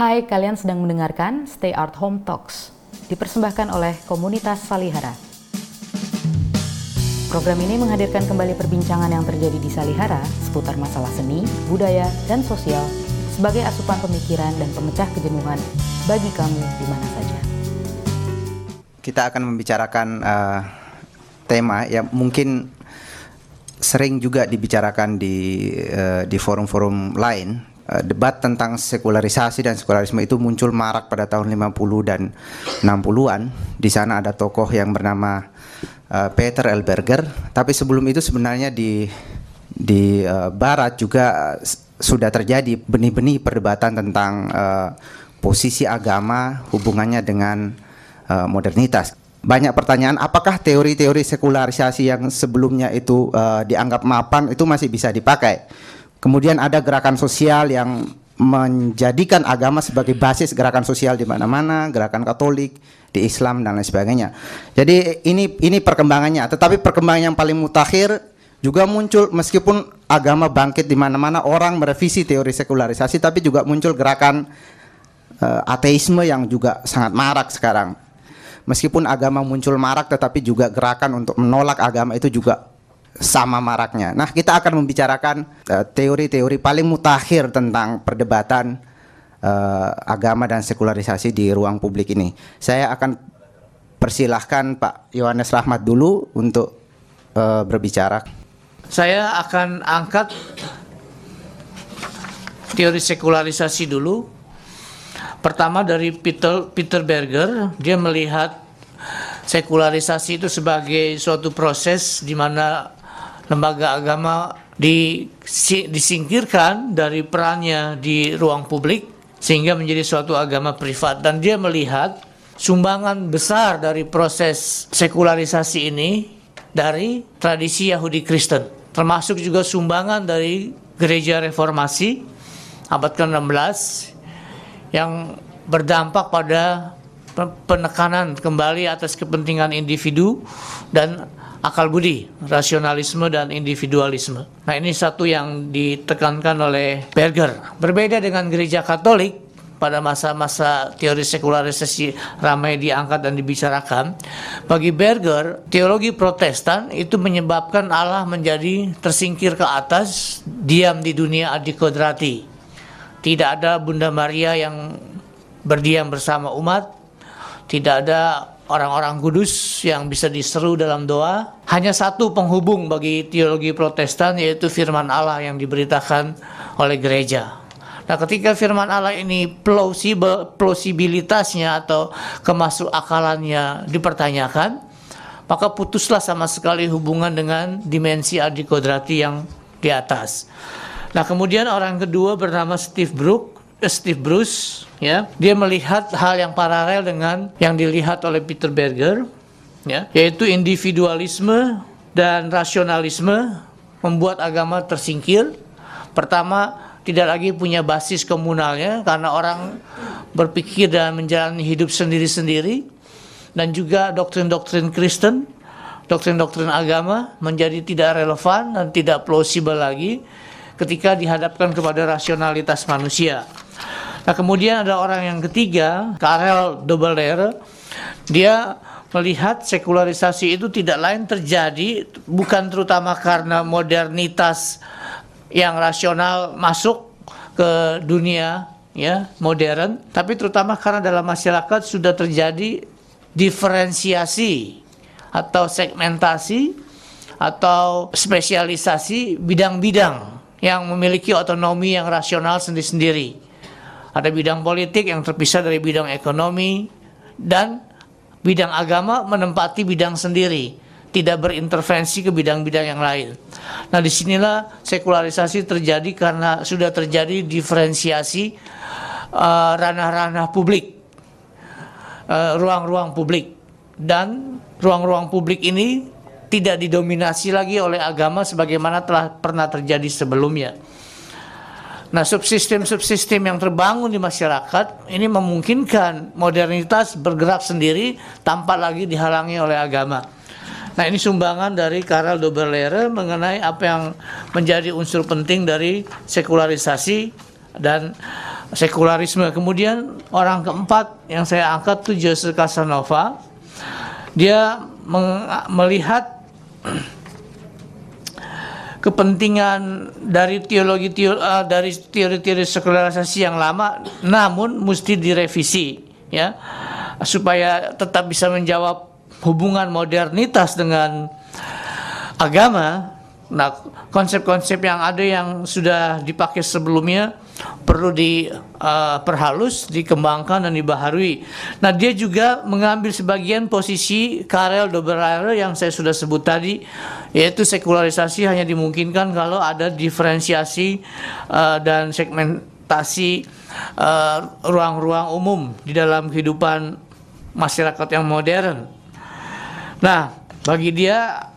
Hai, kalian sedang mendengarkan Stay Art Home Talks, dipersembahkan oleh komunitas Salihara. Program ini menghadirkan kembali perbincangan yang terjadi di Salihara seputar masalah seni, budaya, dan sosial sebagai asupan pemikiran dan pemecah kejenuhan bagi kamu di mana saja. Kita akan membicarakan uh, tema yang mungkin sering juga dibicarakan di uh, di forum-forum lain debat tentang sekularisasi dan sekularisme itu muncul marak pada tahun 50 dan 60-an. Di sana ada tokoh yang bernama uh, Peter Elberger, tapi sebelum itu sebenarnya di di uh, barat juga sudah terjadi benih-benih perdebatan tentang uh, posisi agama hubungannya dengan uh, modernitas. Banyak pertanyaan, apakah teori-teori sekularisasi yang sebelumnya itu uh, dianggap mapan itu masih bisa dipakai? Kemudian ada gerakan sosial yang menjadikan agama sebagai basis gerakan sosial di mana-mana, gerakan Katolik, di Islam dan lain sebagainya. Jadi ini ini perkembangannya, tetapi perkembangan yang paling mutakhir juga muncul meskipun agama bangkit di mana-mana orang merevisi teori sekularisasi tapi juga muncul gerakan uh, ateisme yang juga sangat marak sekarang. Meskipun agama muncul marak tetapi juga gerakan untuk menolak agama itu juga sama maraknya. Nah, kita akan membicarakan eh, teori-teori uh, paling mutakhir tentang perdebatan uh, agama dan sekularisasi di ruang publik ini. Saya akan persilahkan Pak Yohanes Rahmat dulu untuk uh, berbicara. Saya akan angkat teori sekularisasi dulu Pertama dari Peter Peter Berger, dia melihat sekularisasi itu sebagai suatu proses di mana lembaga agama disingkirkan dari perannya di ruang publik sehingga menjadi suatu agama privat. Dan dia melihat sumbangan besar dari proses sekularisasi ini dari tradisi Yahudi Kristen termasuk juga sumbangan dari gereja reformasi abad ke-16 yang berdampak pada penekanan kembali atas kepentingan individu dan akal budi, rasionalisme dan individualisme. Nah, ini satu yang ditekankan oleh Berger. Berbeda dengan gereja Katolik pada masa-masa teori sekularisasi ramai diangkat dan dibicarakan. Bagi Berger, teologi Protestan itu menyebabkan Allah menjadi tersingkir ke atas, diam di dunia adikodrati tidak ada Bunda Maria yang berdiam bersama umat, tidak ada orang-orang kudus yang bisa diseru dalam doa. Hanya satu penghubung bagi teologi Protestan yaitu firman Allah yang diberitakan oleh gereja. Nah, ketika firman Allah ini plausible, plausibilitasnya atau kemasuk akalannya dipertanyakan, maka putuslah sama sekali hubungan dengan dimensi adikodrati yang di atas. Nah, kemudian orang kedua bernama Steve Brook, Steve Bruce, ya. Dia melihat hal yang paralel dengan yang dilihat oleh Peter Berger, ya, yaitu individualisme dan rasionalisme membuat agama tersingkir. Pertama, tidak lagi punya basis komunalnya karena orang berpikir dan menjalani hidup sendiri-sendiri dan juga doktrin-doktrin Kristen, doktrin-doktrin agama menjadi tidak relevan dan tidak plausible lagi ketika dihadapkan kepada rasionalitas manusia. Nah, kemudian ada orang yang ketiga, Karel Dobelair, dia melihat sekularisasi itu tidak lain terjadi bukan terutama karena modernitas yang rasional masuk ke dunia ya modern, tapi terutama karena dalam masyarakat sudah terjadi diferensiasi atau segmentasi atau spesialisasi bidang-bidang yang memiliki otonomi yang rasional sendiri-sendiri. Ada bidang politik yang terpisah dari bidang ekonomi dan bidang agama menempati bidang sendiri, tidak berintervensi ke bidang-bidang yang lain. Nah, di sinilah sekularisasi terjadi karena sudah terjadi diferensiasi uh, ranah-ranah uh, publik, uh, ruang-ruang uh, publik, dan ruang-ruang publik ini tidak didominasi lagi oleh agama sebagaimana telah pernah terjadi sebelumnya. Nah, subsistem-subsistem yang terbangun di masyarakat ini memungkinkan modernitas bergerak sendiri tanpa lagi dihalangi oleh agama. Nah, ini sumbangan dari Karel Doberlere mengenai apa yang menjadi unsur penting dari sekularisasi dan sekularisme. Kemudian orang keempat yang saya angkat itu Jose Casanova. Dia melihat kepentingan dari teologi teori, uh, dari teori-teori sekularisasi yang lama namun mesti direvisi ya supaya tetap bisa menjawab hubungan modernitas dengan agama Nah, konsep-konsep yang ada yang sudah dipakai sebelumnya perlu diperhalus, uh, dikembangkan dan dibaharui. Nah, dia juga mengambil sebagian posisi Karel Doberer yang saya sudah sebut tadi, yaitu sekularisasi hanya dimungkinkan kalau ada diferensiasi uh, dan segmentasi uh, ruang-ruang uh, umum di dalam kehidupan masyarakat yang modern. Nah, bagi dia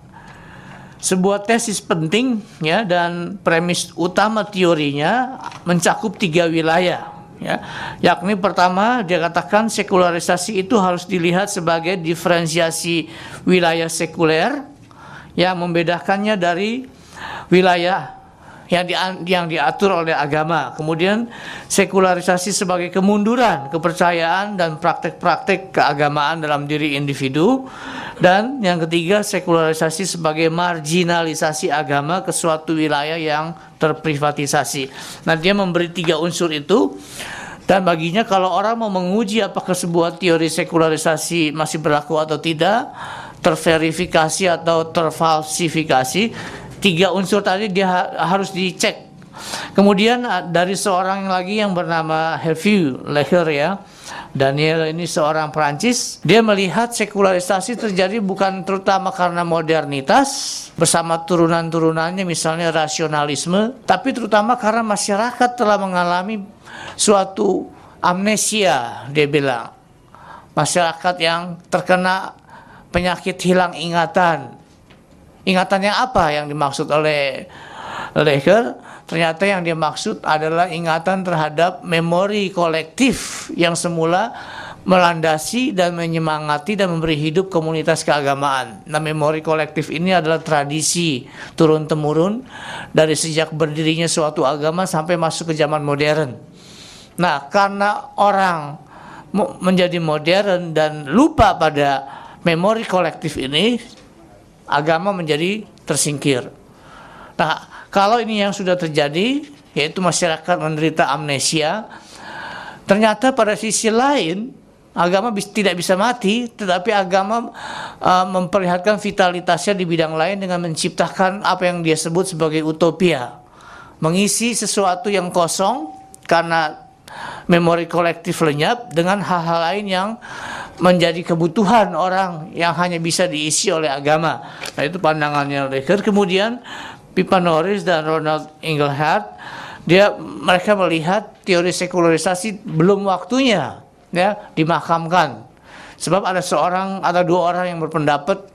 sebuah tesis penting ya dan premis utama teorinya mencakup tiga wilayah ya yakni pertama dia katakan sekularisasi itu harus dilihat sebagai diferensiasi wilayah sekuler yang membedakannya dari wilayah yang di, yang diatur oleh agama. Kemudian sekularisasi sebagai kemunduran kepercayaan dan praktek-praktek keagamaan dalam diri individu dan yang ketiga sekularisasi sebagai marginalisasi agama ke suatu wilayah yang terprivatisasi. Nah, dia memberi tiga unsur itu dan baginya kalau orang mau menguji apakah sebuah teori sekularisasi masih berlaku atau tidak, terverifikasi atau terfalsifikasi, tiga unsur tadi dia harus dicek. Kemudian ah, dari seorang lagi yang bernama Hervieux Leher ya, Daniel ini seorang Perancis, dia melihat sekularisasi terjadi bukan terutama karena modernitas bersama turunan-turunannya misalnya rasionalisme, tapi terutama karena masyarakat telah mengalami suatu amnesia, dia bilang. Masyarakat yang terkena penyakit hilang ingatan, Ingatannya apa yang dimaksud oleh Leher? Ternyata yang dia maksud adalah ingatan terhadap memori kolektif yang semula melandasi dan menyemangati dan memberi hidup komunitas keagamaan. Nah, memori kolektif ini adalah tradisi turun temurun dari sejak berdirinya suatu agama sampai masuk ke zaman modern. Nah, karena orang menjadi modern dan lupa pada memori kolektif ini, agama menjadi tersingkir. Nah, kalau ini yang sudah terjadi, yaitu masyarakat menderita amnesia, ternyata pada sisi lain agama tidak bisa mati, tetapi agama uh, memperlihatkan vitalitasnya di bidang lain dengan menciptakan apa yang dia sebut sebagai utopia, mengisi sesuatu yang kosong karena memori kolektif lenyap dengan hal-hal lain yang menjadi kebutuhan orang yang hanya bisa diisi oleh agama. Nah itu pandangannya Leker. Kemudian Pipa Norris dan Ronald Engelhardt dia mereka melihat teori sekularisasi belum waktunya ya dimakamkan. Sebab ada seorang ada dua orang yang berpendapat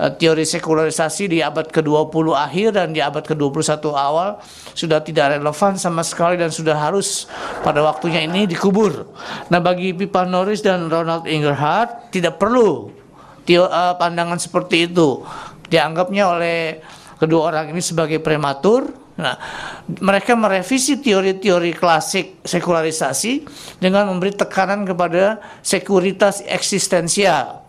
teori sekularisasi di abad ke-20 akhir dan di abad ke-21 awal sudah tidak relevan sama sekali dan sudah harus pada waktunya ini dikubur. Nah, bagi Pipa Norris dan Ronald Ingerhardt tidak perlu uh, pandangan seperti itu. Dianggapnya oleh kedua orang ini sebagai prematur. Nah, mereka merevisi teori-teori klasik sekularisasi dengan memberi tekanan kepada sekuritas eksistensial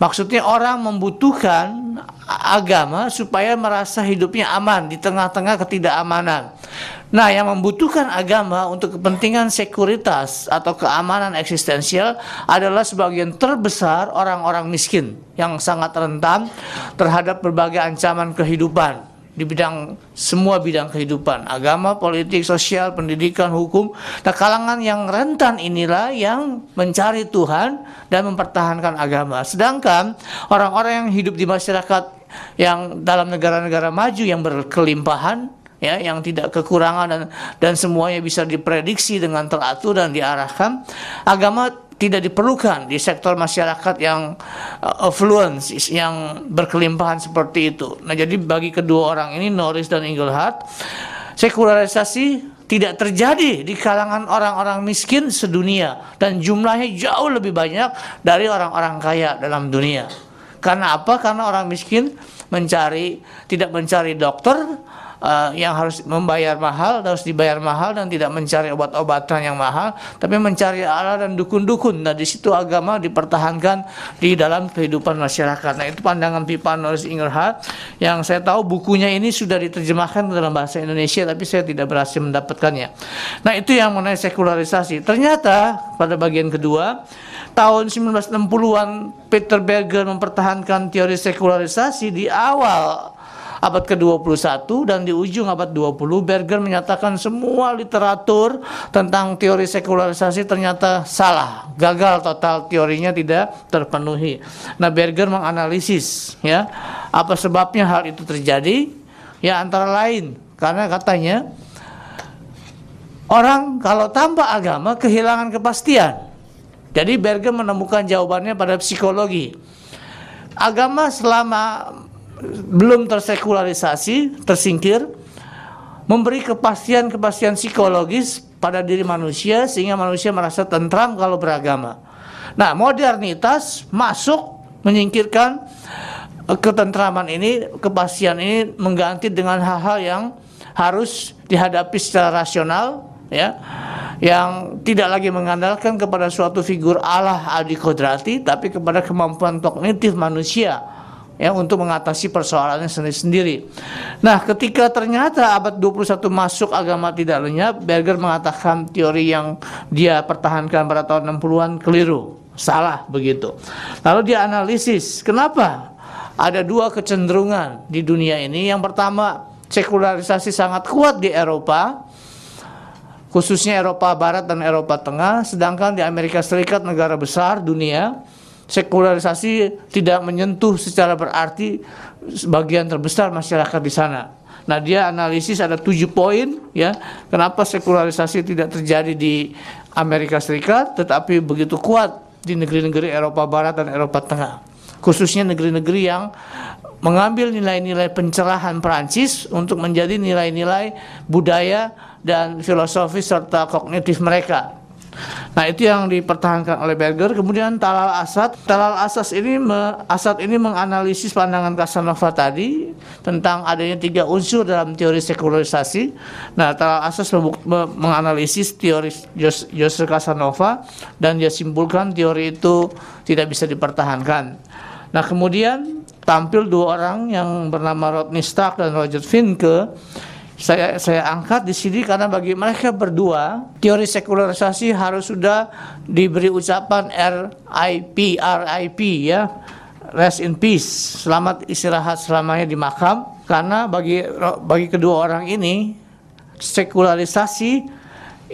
Maksudnya orang membutuhkan agama supaya merasa hidupnya aman di tengah-tengah ketidakamanan. Nah, yang membutuhkan agama untuk kepentingan sekuritas atau keamanan eksistensial adalah sebagian terbesar orang-orang miskin yang sangat rentan terhadap berbagai ancaman kehidupan di bidang semua bidang kehidupan, agama, politik, sosial, pendidikan, hukum. Nah, kalangan yang rentan inilah yang mencari Tuhan dan mempertahankan agama. Sedangkan orang-orang yang hidup di masyarakat yang dalam negara-negara maju yang berkelimpahan ya yang tidak kekurangan dan dan semuanya bisa diprediksi dengan teratur dan diarahkan agama tidak diperlukan di sektor masyarakat yang uh, affluence yang berkelimpahan seperti itu. Nah, jadi bagi kedua orang ini Norris dan Engelhardt sekularisasi tidak terjadi di kalangan orang-orang miskin sedunia dan jumlahnya jauh lebih banyak dari orang-orang kaya dalam dunia. Karena apa? Karena orang miskin mencari tidak mencari dokter uh, yang harus membayar mahal, harus dibayar mahal dan tidak mencari obat-obatan yang mahal, tapi mencari Allah dan dukun-dukun. Nah, di situ agama dipertahankan di dalam kehidupan masyarakat. Nah, itu pandangan pipa Norris Ingerhard yang saya tahu bukunya ini sudah diterjemahkan dalam bahasa Indonesia, tapi saya tidak berhasil mendapatkannya. Nah, itu yang mengenai sekularisasi. Ternyata pada bagian kedua, tahun 1960-an Peter Berger mempertahankan teori sekularisasi di awal abad ke-21 dan di ujung abad 20 Berger menyatakan semua literatur tentang teori sekularisasi ternyata salah, gagal total teorinya tidak terpenuhi. Nah, Berger menganalisis ya, apa sebabnya hal itu terjadi? Ya antara lain karena katanya orang kalau tanpa agama kehilangan kepastian. Jadi Berger menemukan jawabannya pada psikologi. Agama selama belum tersekularisasi, tersingkir, memberi kepastian-kepastian psikologis pada diri manusia sehingga manusia merasa tentram kalau beragama. Nah, modernitas masuk menyingkirkan ketentraman ini, kepastian ini mengganti dengan hal-hal yang harus dihadapi secara rasional, ya yang tidak lagi mengandalkan kepada suatu figur Allah adi kodrati tapi kepada kemampuan kognitif manusia ya untuk mengatasi persoalannya sendiri-sendiri. Nah, ketika ternyata abad 21 masuk agama tidak lenyap, Berger mengatakan teori yang dia pertahankan pada tahun 60-an keliru, salah begitu. Lalu dia analisis, kenapa ada dua kecenderungan di dunia ini. Yang pertama, sekularisasi sangat kuat di Eropa, khususnya Eropa Barat dan Eropa Tengah, sedangkan di Amerika Serikat negara besar dunia sekularisasi tidak menyentuh secara berarti sebagian terbesar masyarakat di sana. Nah dia analisis ada tujuh poin ya kenapa sekularisasi tidak terjadi di Amerika Serikat tetapi begitu kuat di negeri-negeri Eropa Barat dan Eropa Tengah khususnya negeri-negeri yang mengambil nilai-nilai pencerahan Perancis untuk menjadi nilai-nilai budaya dan filosofi serta kognitif mereka. Nah itu yang dipertahankan oleh Berger. Kemudian Talal Asad, Talal Asas ini me, Asad ini menganalisis pandangan Casanova tadi tentang adanya tiga unsur dalam teori sekularisasi. Nah Talal Asas me, menganalisis teori Joseph Casanova dan dia simpulkan teori itu tidak bisa dipertahankan. Nah kemudian tampil dua orang yang bernama Rodney Stark dan Roger Finke saya saya angkat di sini karena bagi mereka berdua teori sekularisasi harus sudah diberi ucapan RIP RIP ya. Rest in peace. Selamat istirahat selamanya di makam. Karena bagi bagi kedua orang ini sekularisasi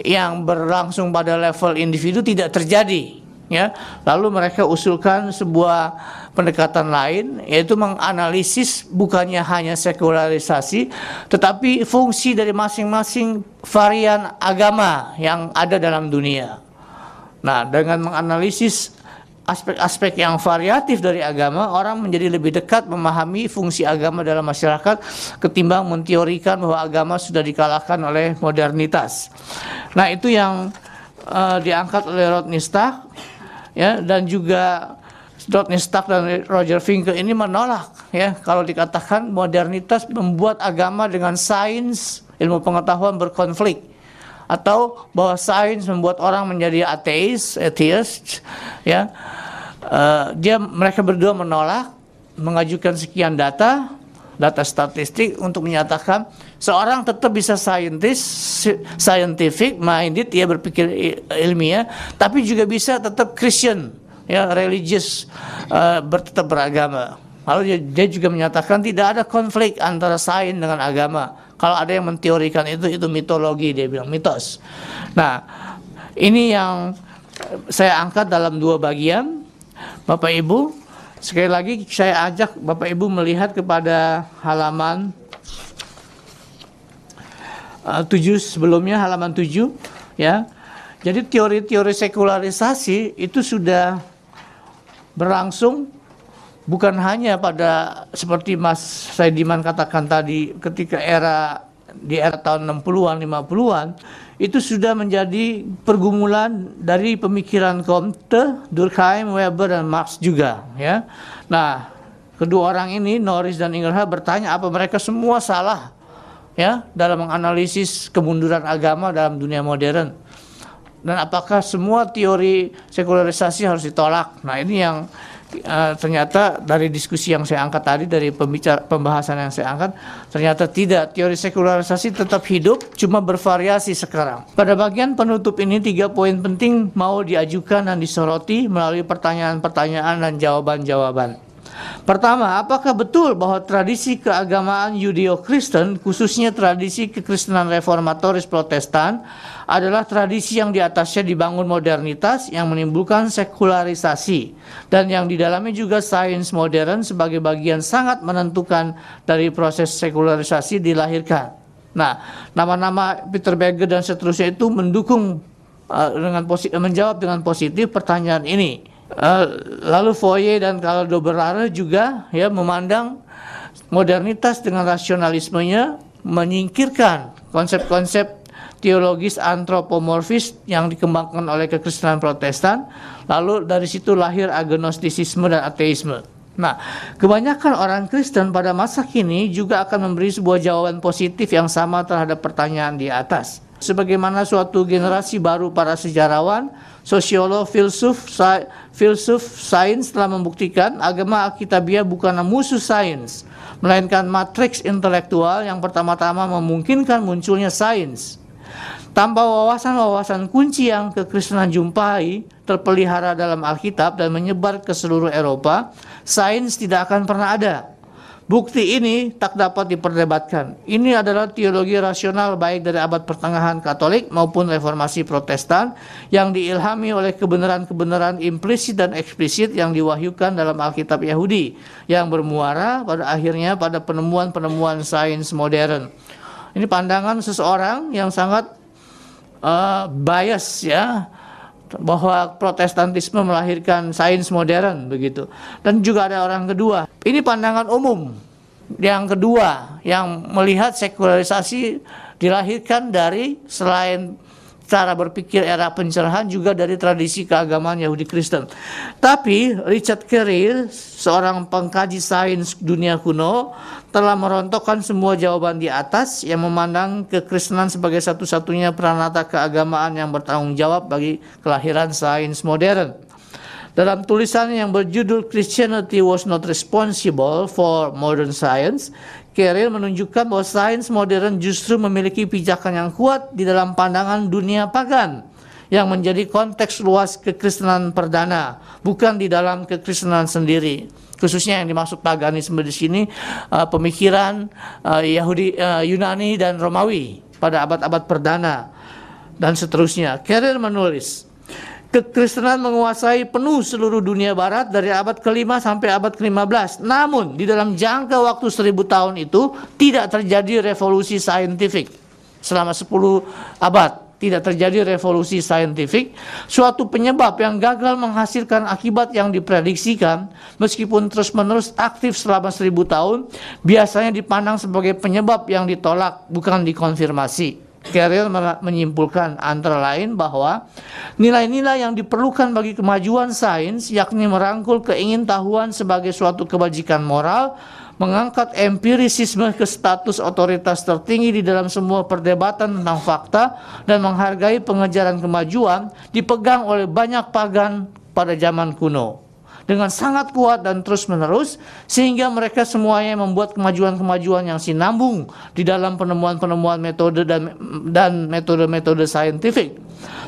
yang berlangsung pada level individu tidak terjadi ya. Lalu mereka usulkan sebuah pendekatan lain yaitu menganalisis bukannya hanya sekularisasi tetapi fungsi dari masing-masing varian agama yang ada dalam dunia. Nah, dengan menganalisis aspek-aspek yang variatif dari agama, orang menjadi lebih dekat memahami fungsi agama dalam masyarakat ketimbang menteorikan bahwa agama sudah dikalahkan oleh modernitas. Nah, itu yang uh, diangkat oleh Rodney Stark ya dan juga Rodney Stark dan Roger Finkel ini menolak ya. Kalau dikatakan modernitas membuat agama dengan sains ilmu pengetahuan berkonflik. Atau bahwa sains membuat orang menjadi ateis, atheist ya. Uh, dia mereka berdua menolak mengajukan sekian data data statistik untuk menyatakan seorang tetap bisa saintis scientific minded dia berpikir ilmiah tapi juga bisa tetap Christian ya religius uh, tetap beragama. Lalu dia, juga menyatakan tidak ada konflik antara sains dengan agama. Kalau ada yang menteorikan itu itu mitologi dia bilang mitos. Nah, ini yang saya angkat dalam dua bagian. Bapak Ibu, sekali lagi saya ajak Bapak Ibu melihat kepada halaman uh, tujuh sebelumnya halaman tujuh ya. Jadi teori-teori sekularisasi itu sudah berlangsung bukan hanya pada seperti Mas Saidiman katakan tadi ketika era di era tahun 60-an 50-an itu sudah menjadi pergumulan dari pemikiran Comte, Durkheim, Weber dan Marx juga ya. Nah, kedua orang ini Norris dan Ingerhard bertanya apa mereka semua salah ya dalam menganalisis kemunduran agama dalam dunia modern. Dan apakah semua teori sekularisasi harus ditolak? Nah, ini yang uh, ternyata dari diskusi yang saya angkat tadi dari pembicara pembahasan yang saya angkat ternyata tidak teori sekularisasi tetap hidup cuma bervariasi sekarang. Pada bagian penutup ini tiga poin penting mau diajukan dan disoroti melalui pertanyaan-pertanyaan dan jawaban-jawaban. Pertama, apakah betul bahwa tradisi keagamaan Yudeo-Kristen, khususnya tradisi kekristenan reformatoris Protestan, adalah tradisi yang di atasnya dibangun modernitas yang menimbulkan sekularisasi dan yang di dalamnya juga sains modern sebagai bagian sangat menentukan dari proses sekularisasi dilahirkan. Nah, nama-nama Peter Beger dan seterusnya itu mendukung uh, dengan menjawab dengan positif pertanyaan ini. Uh, lalu Foye dan Caldo Berlara juga ya memandang modernitas dengan rasionalismenya menyingkirkan konsep-konsep teologis antropomorfis yang dikembangkan oleh kekristenan Protestan lalu dari situ lahir agnostisisme dan ateisme. Nah, kebanyakan orang Kristen pada masa kini juga akan memberi sebuah jawaban positif yang sama terhadap pertanyaan di atas. Sebagaimana suatu generasi baru para sejarawan sosiolog, filsuf, filsuf sains telah membuktikan agama Alkitabiah bukanlah musuh sains, melainkan matriks intelektual yang pertama-tama memungkinkan munculnya sains. Tanpa wawasan-wawasan kunci yang kekristenan jumpai terpelihara dalam Alkitab dan menyebar ke seluruh Eropa, sains tidak akan pernah ada. Bukti ini tak dapat diperdebatkan. Ini adalah teologi rasional baik dari abad pertengahan Katolik maupun reformasi Protestan yang diilhami oleh kebenaran-kebenaran implisit dan eksplisit yang diwahyukan dalam Alkitab Yahudi yang bermuara pada akhirnya pada penemuan-penemuan sains modern. Ini pandangan seseorang yang sangat uh, bias ya bahwa protestantisme melahirkan sains modern begitu. Dan juga ada orang kedua. Ini pandangan umum. Yang kedua yang melihat sekularisasi dilahirkan dari selain cara berpikir era pencerahan juga dari tradisi keagamaan Yahudi Kristen. Tapi Richard Carey, seorang pengkaji sains dunia kuno, telah merontokkan semua jawaban di atas yang memandang kekristenan sebagai satu-satunya peranata keagamaan yang bertanggung jawab bagi kelahiran sains modern. Dalam tulisan yang berjudul Christianity was not responsible for modern science, Carroll menunjukkan bahwa sains modern justru memiliki pijakan yang kuat di dalam pandangan dunia pagan yang menjadi konteks luas kekristenan perdana, bukan di dalam kekristenan sendiri. Khususnya yang dimaksud paganisme di sini uh, pemikiran uh, Yahudi, uh, Yunani dan Romawi pada abad-abad perdana dan seterusnya. Carroll menulis, kekristenan menguasai penuh seluruh dunia barat dari abad ke-5 sampai abad ke-15. Namun di dalam jangka waktu seribu tahun itu tidak terjadi revolusi saintifik. Selama 10 abad tidak terjadi revolusi saintifik, suatu penyebab yang gagal menghasilkan akibat yang diprediksikan meskipun terus-menerus aktif selama seribu tahun biasanya dipandang sebagai penyebab yang ditolak bukan dikonfirmasi. Carrier menyimpulkan antara lain bahwa nilai-nilai yang diperlukan bagi kemajuan sains yakni merangkul keingintahuan sebagai suatu kebajikan moral, mengangkat empirisisme ke status otoritas tertinggi di dalam semua perdebatan tentang fakta dan menghargai pengejaran kemajuan dipegang oleh banyak pagan pada zaman kuno dengan sangat kuat dan terus-menerus sehingga mereka semuanya membuat kemajuan-kemajuan yang sinambung di dalam penemuan-penemuan metode dan dan metode-metode saintifik.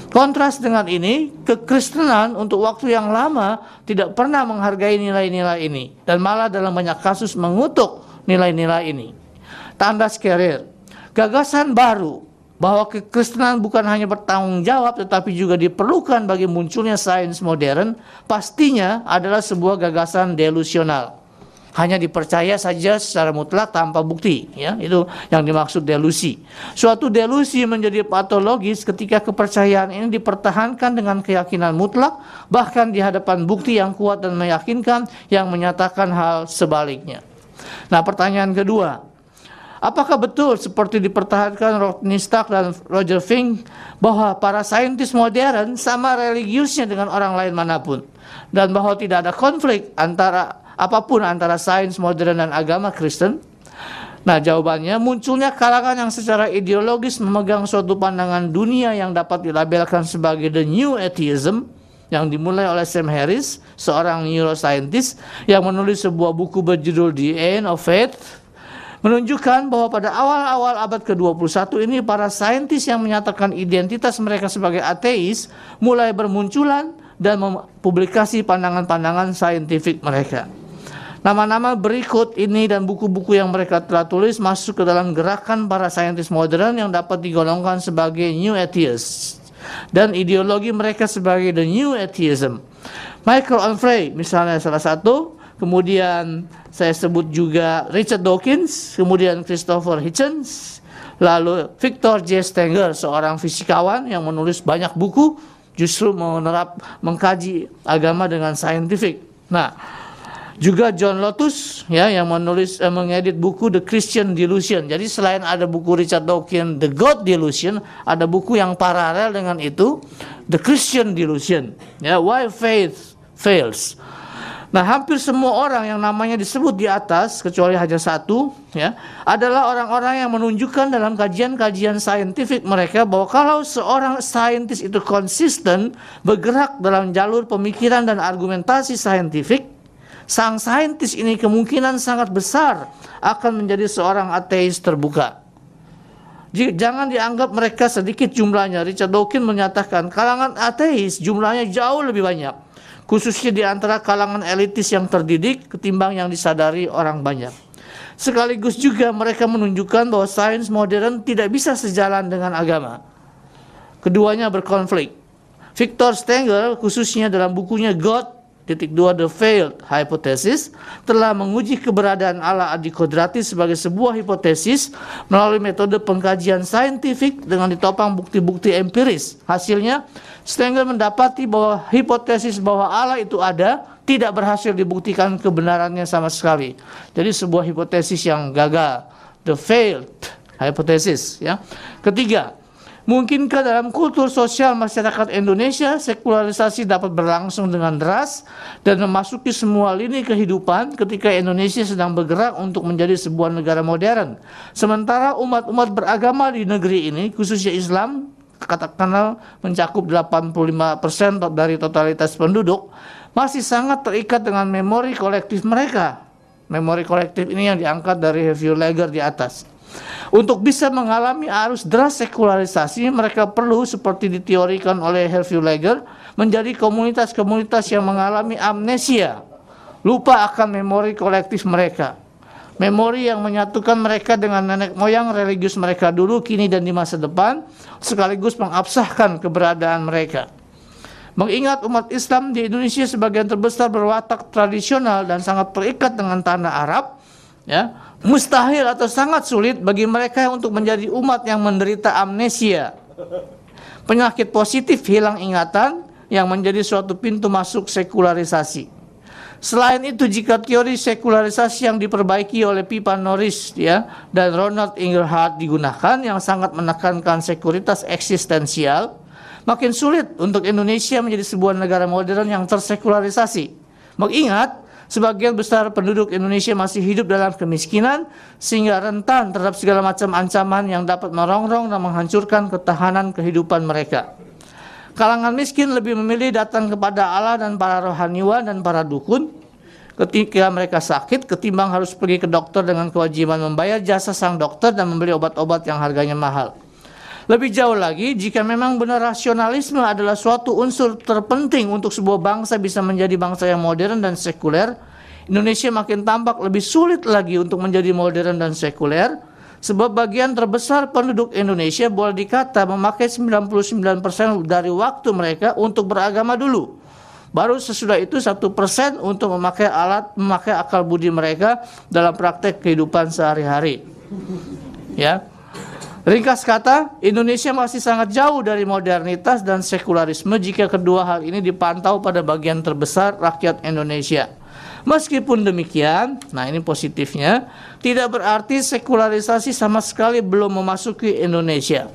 Kontras dengan ini, kekristenan untuk waktu yang lama tidak pernah menghargai nilai-nilai ini dan malah dalam banyak kasus mengutuk nilai-nilai ini. Tanda skerir, gagasan baru bahwa kekristenan bukan hanya bertanggung jawab tetapi juga diperlukan bagi munculnya sains modern pastinya adalah sebuah gagasan delusional. Hanya dipercaya saja secara mutlak tanpa bukti ya. Itu yang dimaksud delusi. Suatu delusi menjadi patologis ketika kepercayaan ini dipertahankan dengan keyakinan mutlak bahkan di hadapan bukti yang kuat dan meyakinkan yang menyatakan hal sebaliknya. Nah pertanyaan kedua Apakah betul seperti dipertahankan Rodney Stark dan Roger Fink bahwa para saintis modern sama religiusnya dengan orang lain mana pun dan bahwa tidak ada konflik antara apa pun antara sains modern dan agama Kristen? Nah, jawabannya munculnya kalangan yang secara ideologis memegang suatu pandangan dunia yang dapat dilabelkan sebagai the new atheism yang dimulai oleh Sam Harris, seorang neuroscientist yang menulis sebuah buku berjudul The End of Faith menunjukkan bahwa pada awal-awal abad ke-21 ini para saintis yang menyatakan identitas mereka sebagai ateis mulai bermunculan dan mempublikasi pandangan-pandangan saintifik mereka. Nama-nama berikut ini dan buku-buku yang mereka telah tulis masuk ke dalam gerakan para saintis modern yang dapat digolongkan sebagai New Atheists dan ideologi mereka sebagai the New Atheism. Michael Onfray misalnya salah satu, kemudian saya sebut juga Richard Dawkins, kemudian Christopher Hitchens, lalu Victor J. Stenger, seorang fisikawan yang menulis banyak buku justru menerap mengkaji agama dengan saintifik. Nah, juga John Lotus ya yang menulis eh, mengedit buku The Christian Delusion. Jadi selain ada buku Richard Dawkins The God Delusion, ada buku yang paralel dengan itu The Christian Delusion. Ya, Why Faith Fails. Nah, hampir semua orang yang namanya disebut di atas kecuali hanya satu ya, adalah orang-orang yang menunjukkan dalam kajian-kajian saintifik mereka bahwa kalau seorang saintis itu konsisten bergerak dalam jalur pemikiran dan argumentasi saintifik, sang saintis ini kemungkinan sangat besar akan menjadi seorang ateis terbuka. Jangan dianggap mereka sedikit jumlahnya. Richard Dawkins menyatakan kalangan ateis jumlahnya jauh lebih banyak. Khususnya di antara kalangan elitis yang terdidik ketimbang yang disadari orang banyak. Sekaligus juga mereka menunjukkan bahwa sains modern tidak bisa sejalan dengan agama. Keduanya berkonflik. Victor Stenger khususnya dalam bukunya God Titik dua, the failed hypothesis telah menguji keberadaan Allah adikodrati sebagai sebuah hipotesis melalui metode pengkajian saintifik dengan ditopang bukti-bukti empiris. Hasilnya, Stenger mendapati bahwa hipotesis bahwa Allah itu ada tidak berhasil dibuktikan kebenarannya sama sekali. Jadi sebuah hipotesis yang gagal, the failed hypothesis. Ya. Ketiga, Mungkinkah dalam kultur sosial masyarakat Indonesia sekularisasi dapat berlangsung dengan deras dan memasuki semua lini kehidupan ketika Indonesia sedang bergerak untuk menjadi sebuah negara modern. Sementara umat-umat beragama di negeri ini, khususnya Islam, katakanlah mencakup 85% dari totalitas penduduk, masih sangat terikat dengan memori kolektif mereka. Memori kolektif ini yang diangkat dari Review Lager di atas. Untuk bisa mengalami arus deras sekularisasi, mereka perlu seperti diteorikan oleh Hervey Lager menjadi komunitas-komunitas yang mengalami amnesia, lupa akan memori kolektif mereka. Memori yang menyatukan mereka dengan nenek moyang religius mereka dulu, kini dan di masa depan, sekaligus mengabsahkan keberadaan mereka. Mengingat umat Islam di Indonesia sebagian terbesar berwatak tradisional dan sangat terikat dengan tanah Arab, ya, mustahil atau sangat sulit bagi mereka untuk menjadi umat yang menderita amnesia. Penyakit positif hilang ingatan yang menjadi suatu pintu masuk sekularisasi. Selain itu jika teori sekularisasi yang diperbaiki oleh Pipa Norris ya dan Ronald Inglehart digunakan yang sangat menekankan sekuritas eksistensial, makin sulit untuk Indonesia menjadi sebuah negara modern yang tersekularisasi. Mengingat Sebagian besar penduduk Indonesia masih hidup dalam kemiskinan sehingga rentan terhadap segala macam ancaman yang dapat merongrong dan menghancurkan ketahanan kehidupan mereka. Kalangan miskin lebih memilih datang kepada Allah dan para rohaniwan dan para dukun ketika mereka sakit ketimbang harus pergi ke dokter dengan kewajiban membayar jasa sang dokter dan membeli obat-obat yang harganya mahal. Lebih jauh lagi, jika memang benar rasionalisme adalah suatu unsur terpenting untuk sebuah bangsa bisa menjadi bangsa yang modern dan sekuler, Indonesia makin tampak lebih sulit lagi untuk menjadi modern dan sekuler, sebab bagian terbesar penduduk Indonesia boleh dikata memakai 99% dari waktu mereka untuk beragama dulu. Baru sesudah itu satu persen untuk memakai alat, memakai akal budi mereka dalam praktek kehidupan sehari-hari. Ya, Ringkas kata, Indonesia masih sangat jauh dari modernitas dan sekularisme jika kedua hal ini dipantau pada bagian terbesar rakyat Indonesia. Meskipun demikian, nah ini positifnya, tidak berarti sekularisasi sama sekali belum memasuki Indonesia.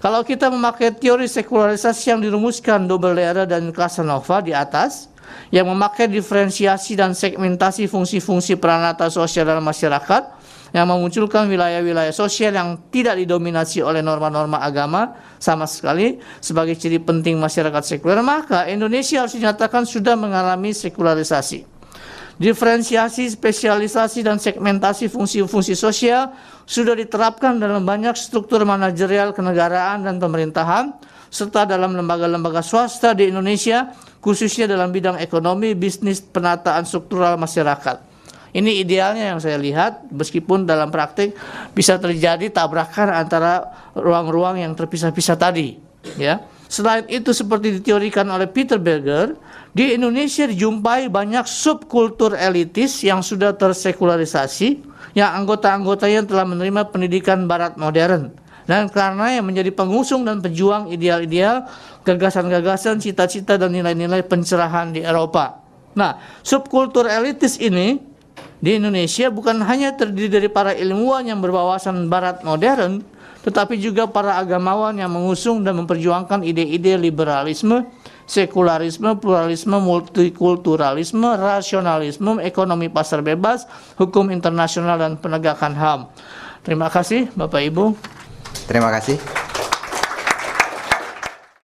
Kalau kita memakai teori sekularisasi yang dirumuskan Dobelera dan Casanova di atas, yang memakai diferensiasi dan segmentasi fungsi-fungsi peranata sosial dalam masyarakat, yang memunculkan wilayah-wilayah sosial yang tidak didominasi oleh norma-norma agama sama sekali sebagai ciri penting masyarakat sekuler, maka Indonesia harus dinyatakan sudah mengalami sekularisasi. Diferensiasi, spesialisasi, dan segmentasi fungsi-fungsi sosial sudah diterapkan dalam banyak struktur manajerial kenegaraan dan pemerintahan, serta dalam lembaga-lembaga swasta di Indonesia, khususnya dalam bidang ekonomi, bisnis, penataan struktural masyarakat. Ini idealnya yang saya lihat, meskipun dalam praktik bisa terjadi tabrakan antara ruang-ruang yang terpisah-pisah tadi. Ya. Selain itu, seperti diteorikan oleh Peter Berger, di Indonesia dijumpai banyak subkultur elitis yang sudah tersekularisasi, yang anggota-anggotanya telah menerima pendidikan Barat modern. Dan karena yang menjadi pengusung dan pejuang ideal-ideal, gagasan-gagasan, cita-cita, dan nilai-nilai pencerahan di Eropa. Nah, subkultur elitis ini di Indonesia bukan hanya terdiri dari para ilmuwan yang berwawasan barat modern, tetapi juga para agamawan yang mengusung dan memperjuangkan ide-ide liberalisme, sekularisme, pluralisme, multikulturalisme, rasionalisme, ekonomi pasar bebas, hukum internasional dan penegakan HAM. Terima kasih Bapak Ibu. Terima kasih.